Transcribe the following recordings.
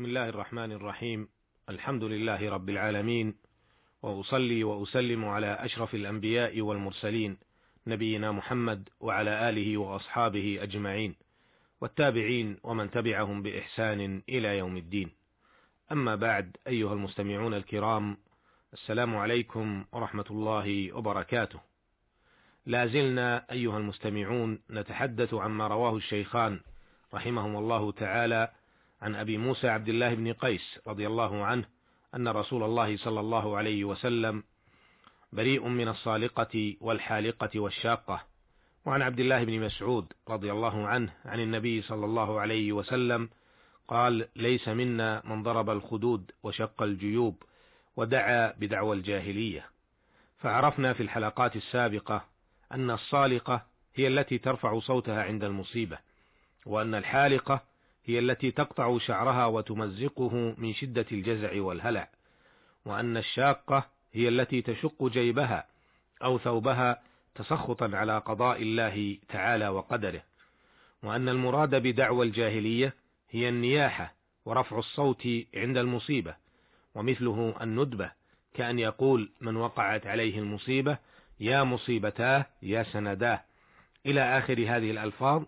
بسم الله الرحمن الرحيم. الحمد لله رب العالمين. وأصلي وأسلم على أشرف الأنبياء والمرسلين نبينا محمد وعلى آله وأصحابه أجمعين والتابعين ومن تبعهم بإحسان إلى يوم الدين. أما بعد أيها المستمعون الكرام السلام عليكم ورحمة الله وبركاته. لا زلنا أيها المستمعون نتحدث عما رواه الشيخان رحمهم الله تعالى عن أبي موسى عبد الله بن قيس رضي الله عنه أن رسول الله صلى الله عليه وسلم بريء من الصالقة والحالقة والشاقة. وعن عبد الله بن مسعود رضي الله عنه عن النبي صلى الله عليه وسلم قال ليس منا من ضرب الخدود وشق الجيوب ودعا بدعوى الجاهلية فعرفنا في الحلقات السابقة أن الصالقة هي التي ترفع صوتها عند المصيبة وأن الحالقة هي التي تقطع شعرها وتمزقه من شدة الجزع والهلع، وأن الشاقة هي التي تشق جيبها أو ثوبها تسخطا على قضاء الله تعالى وقدره، وأن المراد بدعوى الجاهلية هي النياحة ورفع الصوت عند المصيبة، ومثله الندبة كأن يقول من وقعت عليه المصيبة يا مصيبتاه يا سنداه إلى آخر هذه الألفاظ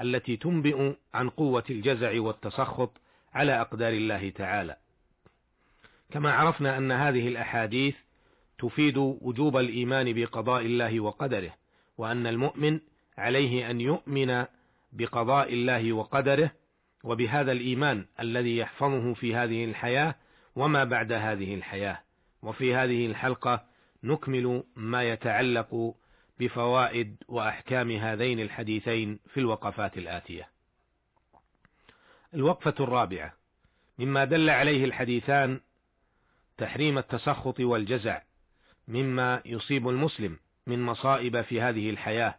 التي تنبئ عن قوة الجزع والتسخط على أقدار الله تعالى. كما عرفنا أن هذه الأحاديث تفيد وجوب الإيمان بقضاء الله وقدره، وأن المؤمن عليه أن يؤمن بقضاء الله وقدره، وبهذا الإيمان الذي يحفظه في هذه الحياة وما بعد هذه الحياة. وفي هذه الحلقة نكمل ما يتعلق بفوائد وأحكام هذين الحديثين في الوقفات الآتية. الوقفة الرابعة مما دل عليه الحديثان تحريم التسخط والجزع مما يصيب المسلم من مصائب في هذه الحياة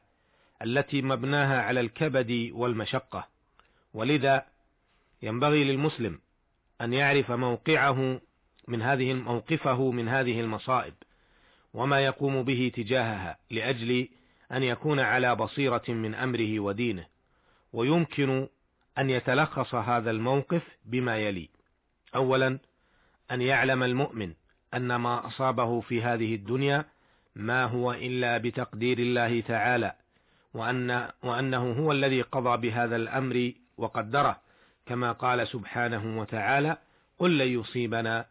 التي مبناها على الكبد والمشقة ولذا ينبغي للمسلم أن يعرف موقعه من هذه موقفه من هذه المصائب وما يقوم به تجاهها لأجل أن يكون على بصيرة من أمره ودينه ويمكن أن يتلخص هذا الموقف بما يلي. اولا أن يعلم المؤمن أن ما أصابه في هذه الدنيا ما هو إلا بتقدير الله تعالى وأن وأنه هو الذي قضى بهذا الأمر وقدره كما قال سبحانه وتعالى قل لن يصيبنا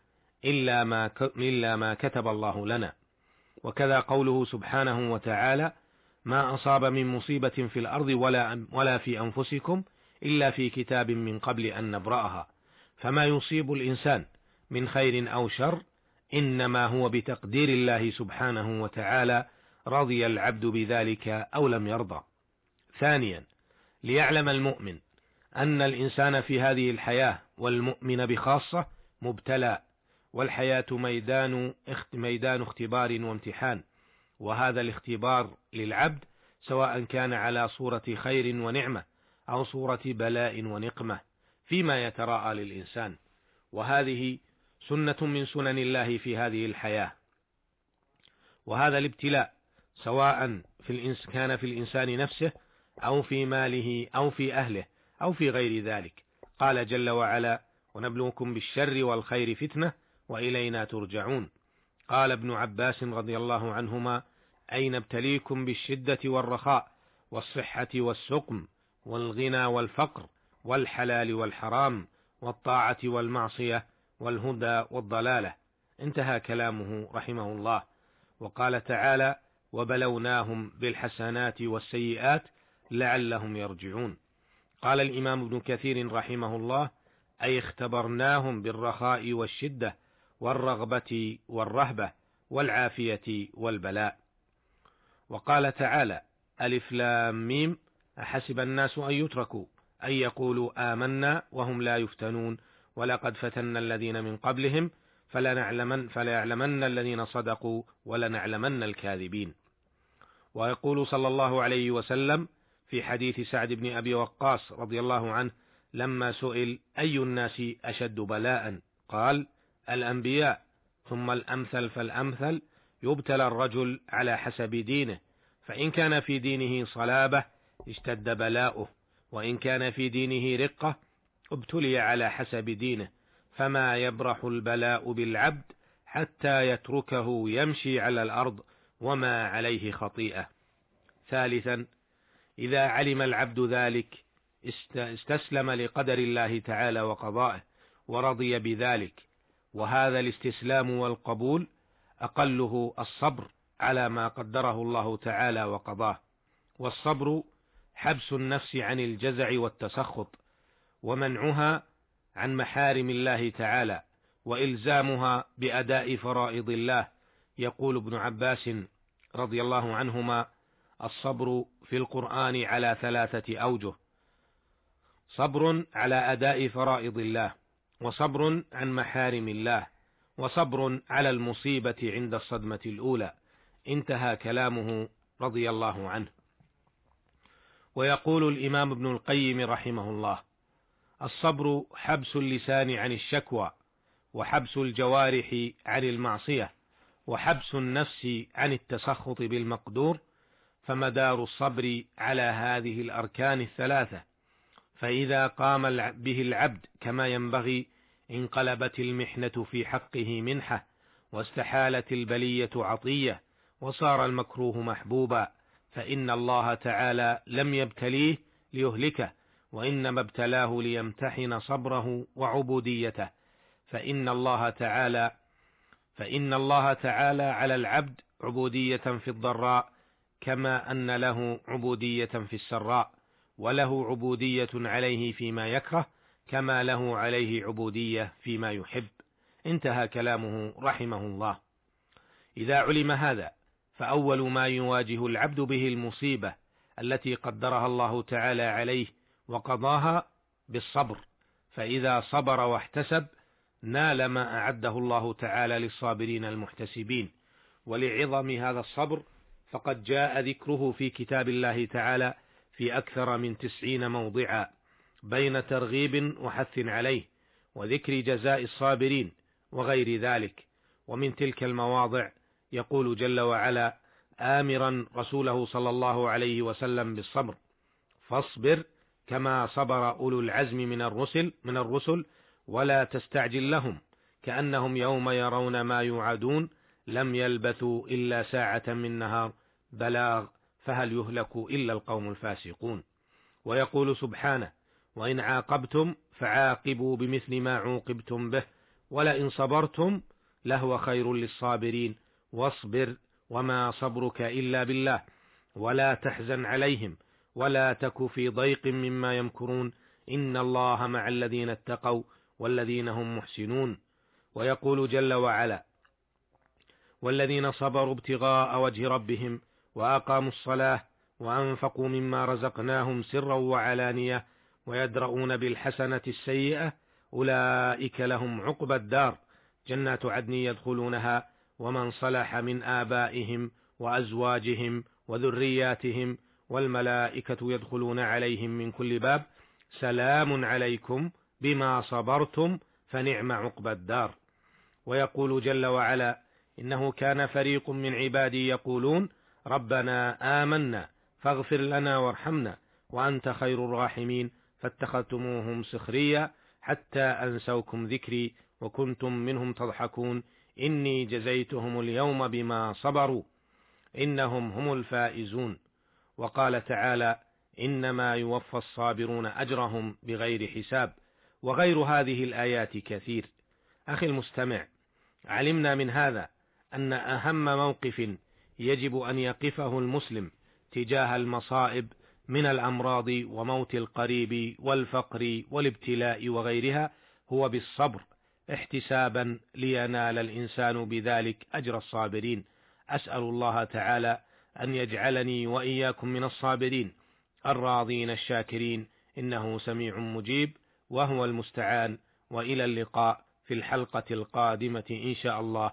إلا ما إلا ما كتب الله لنا. وكذا قوله سبحانه وتعالى ما أصاب من مصيبة في الأرض ولا ولا في أنفسكم إلا في كتاب من قبل أن نبرأها فما يصيب الإنسان من خير أو شر إنما هو بتقدير الله سبحانه وتعالى رضي العبد بذلك أو لم يرضى. ثانيا ليعلم المؤمن أن الإنسان في هذه الحياة والمؤمن بخاصة مبتلى والحياة ميدان ميدان اختبار وامتحان. وهذا الاختبار للعبد سواء كان على صورة خير ونعمة أو صورة بلاء ونقمة فيما يتراءى للإنسان. وهذه سنة من سنن الله في هذه الحياة. وهذا الابتلاء سواء في الإنس كان في الإنسان نفسه أو في ماله أو في أهله أو في غير ذلك. قال جل وعلا ونبلوكم بالشر والخير فتنة وإلينا ترجعون. قال ابن عباس رضي الله عنهما أين ابتليكم بالشدة والرخاء والصحة والسقم والغنى والفقر والحلال والحرام والطاعة والمعصية والهدى والضلالة؟ انتهى كلامه رحمه الله. وقال تعالى وبلوناهم بالحسنات والسيئات لعلهم يرجعون. قال الإمام ابن كثير رحمه الله أي اختبرناهم بالرخاء والشدة والرغبة والرهبة والعافية والبلاء. وقال تعالى: ألف لام ميم أحسب الناس أن يتركوا أن يقولوا آمنا وهم لا يفتنون ولقد فتنا الذين من قبلهم فلنعلمن فليعلمن الذين صدقوا ولنعلمن الكاذبين. ويقول صلى الله عليه وسلم في حديث سعد بن أبي وقاص رضي الله عنه لما سئل أي الناس أشد بلاء قال الأنبياء ثم الأمثل فالأمثل يبتلى الرجل على حسب دينه فإن كان في دينه صلابة اشتد بلاؤه وإن كان في دينه رقة ابتلي على حسب دينه فما يبرح البلاء بالعبد حتى يتركه يمشي على الأرض وما عليه خطيئة. ثالثا إذا علم العبد ذلك استسلم لقدر الله تعالى وقضائه ورضي بذلك. وهذا الاستسلام والقبول أقله الصبر على ما قدره الله تعالى وقضاه. والصبر حبس النفس عن الجزع والتسخط ومنعها عن محارم الله تعالى وإلزامها بأداء فرائض الله. يقول ابن عباس رضي الله عنهما الصبر في القرآن على ثلاثة أوجه صبر على أداء فرائض الله وصبر عن محارم الله وصبر على المصيبة عند الصدمة الأولى. انتهى كلامه رضي الله عنه. ويقول الإمام ابن القيم رحمه الله الصبر حبس اللسان عن الشكوى وحبس الجوارح عن المعصية وحبس النفس عن التسخط بالمقدور فمدار الصبر على هذه الأركان الثلاثة. فإذا قام به العبد كما ينبغي انقلبت المحنة في حقه منحة واستحالت البلية عطية وصار المكروه محبوبا. فإن الله تعالى لم يبتليه ليهلكه وإنما ابتلاه ليمتحن صبره وعبوديته. فإن الله تعالى فإن الله تعالى على العبد عبودية في الضراء كما أن له عبودية في السراء. وله عبودية عليه فيما يكره كما له عليه عبودية فيما يحب. انتهى كلامه رحمه الله. إذا علم هذا فأول ما يواجه العبد به المصيبة التي قدرها الله تعالى عليه وقضاها بالصبر. فإذا صبر واحتسب نال ما أعده الله تعالى للصابرين المحتسبين. ولعظم هذا الصبر فقد جاء ذكره في كتاب الله تعالى في أكثر من تسعين موضعا بين ترغيب وحث عليه وذكر جزاء الصابرين وغير ذلك. ومن تلك المواضع يقول جل وعلا آمرا رسوله صلى الله عليه وسلم بالصبر فاصبر كما صبر أولو العزم من الرسل من الرسل ولا تستعجل لهم كأنهم يوم يرون ما يوعدون لم يلبثوا إلا ساعة من نهار بلاغ. فهل يهلك إلا القوم الفاسقون؟ ويقول سبحانه وإن عاقبتم فعاقبوا بمثل ما عوقبتم به ولئن صبرتم لهو خير للصابرين واصبر وما صبرك إلا بالله ولا تحزن عليهم ولا تك في ضيق مما يمكرون إن الله مع الذين اتقوا والذين هم محسنون. ويقول جل وعلا والذين صبروا ابتغاء وجه ربهم وأقاموا الصلاة وأنفقوا مما رزقناهم سرا وعلانية ويدرؤون بالحسنة السيئة أولئك لهم عقبى الدار. جنات عدن يدخلونها ومن صلح من آبائهم وأزواجهم وذرياتهم والملائكة يدخلون عليهم من كل باب. سلام عليكم بما صبرتم فنعم عقبى الدار. ويقول جل وعلا إنه كان فريق من عبادي يقولون ربنا آمنا فاغفر لنا وارحمنا وأنت خير الراحمين فاتخذتموهم سخريا حتى أنسوكم ذكري وكنتم منهم تضحكون إني جزيتهم اليوم بما صبروا إنهم هم الفائزون وقال تعالى إنما يوفى الصابرون أجرهم بغير حساب وغير هذه الآيات كثير أخي المستمع علمنا من هذا أن أهم موقف يجب أن يقفه المسلم تجاه المصائب من الأمراض وموت القريب والفقر والابتلاء وغيرها هو بالصبر احتسابا لينال الإنسان بذلك أجر الصابرين. أسأل الله تعالى أن يجعلني وإياكم من الصابرين. الراضين الشاكرين إنه سميع مجيب وهو المستعان وإلى اللقاء في الحلقة القادمة إن شاء الله.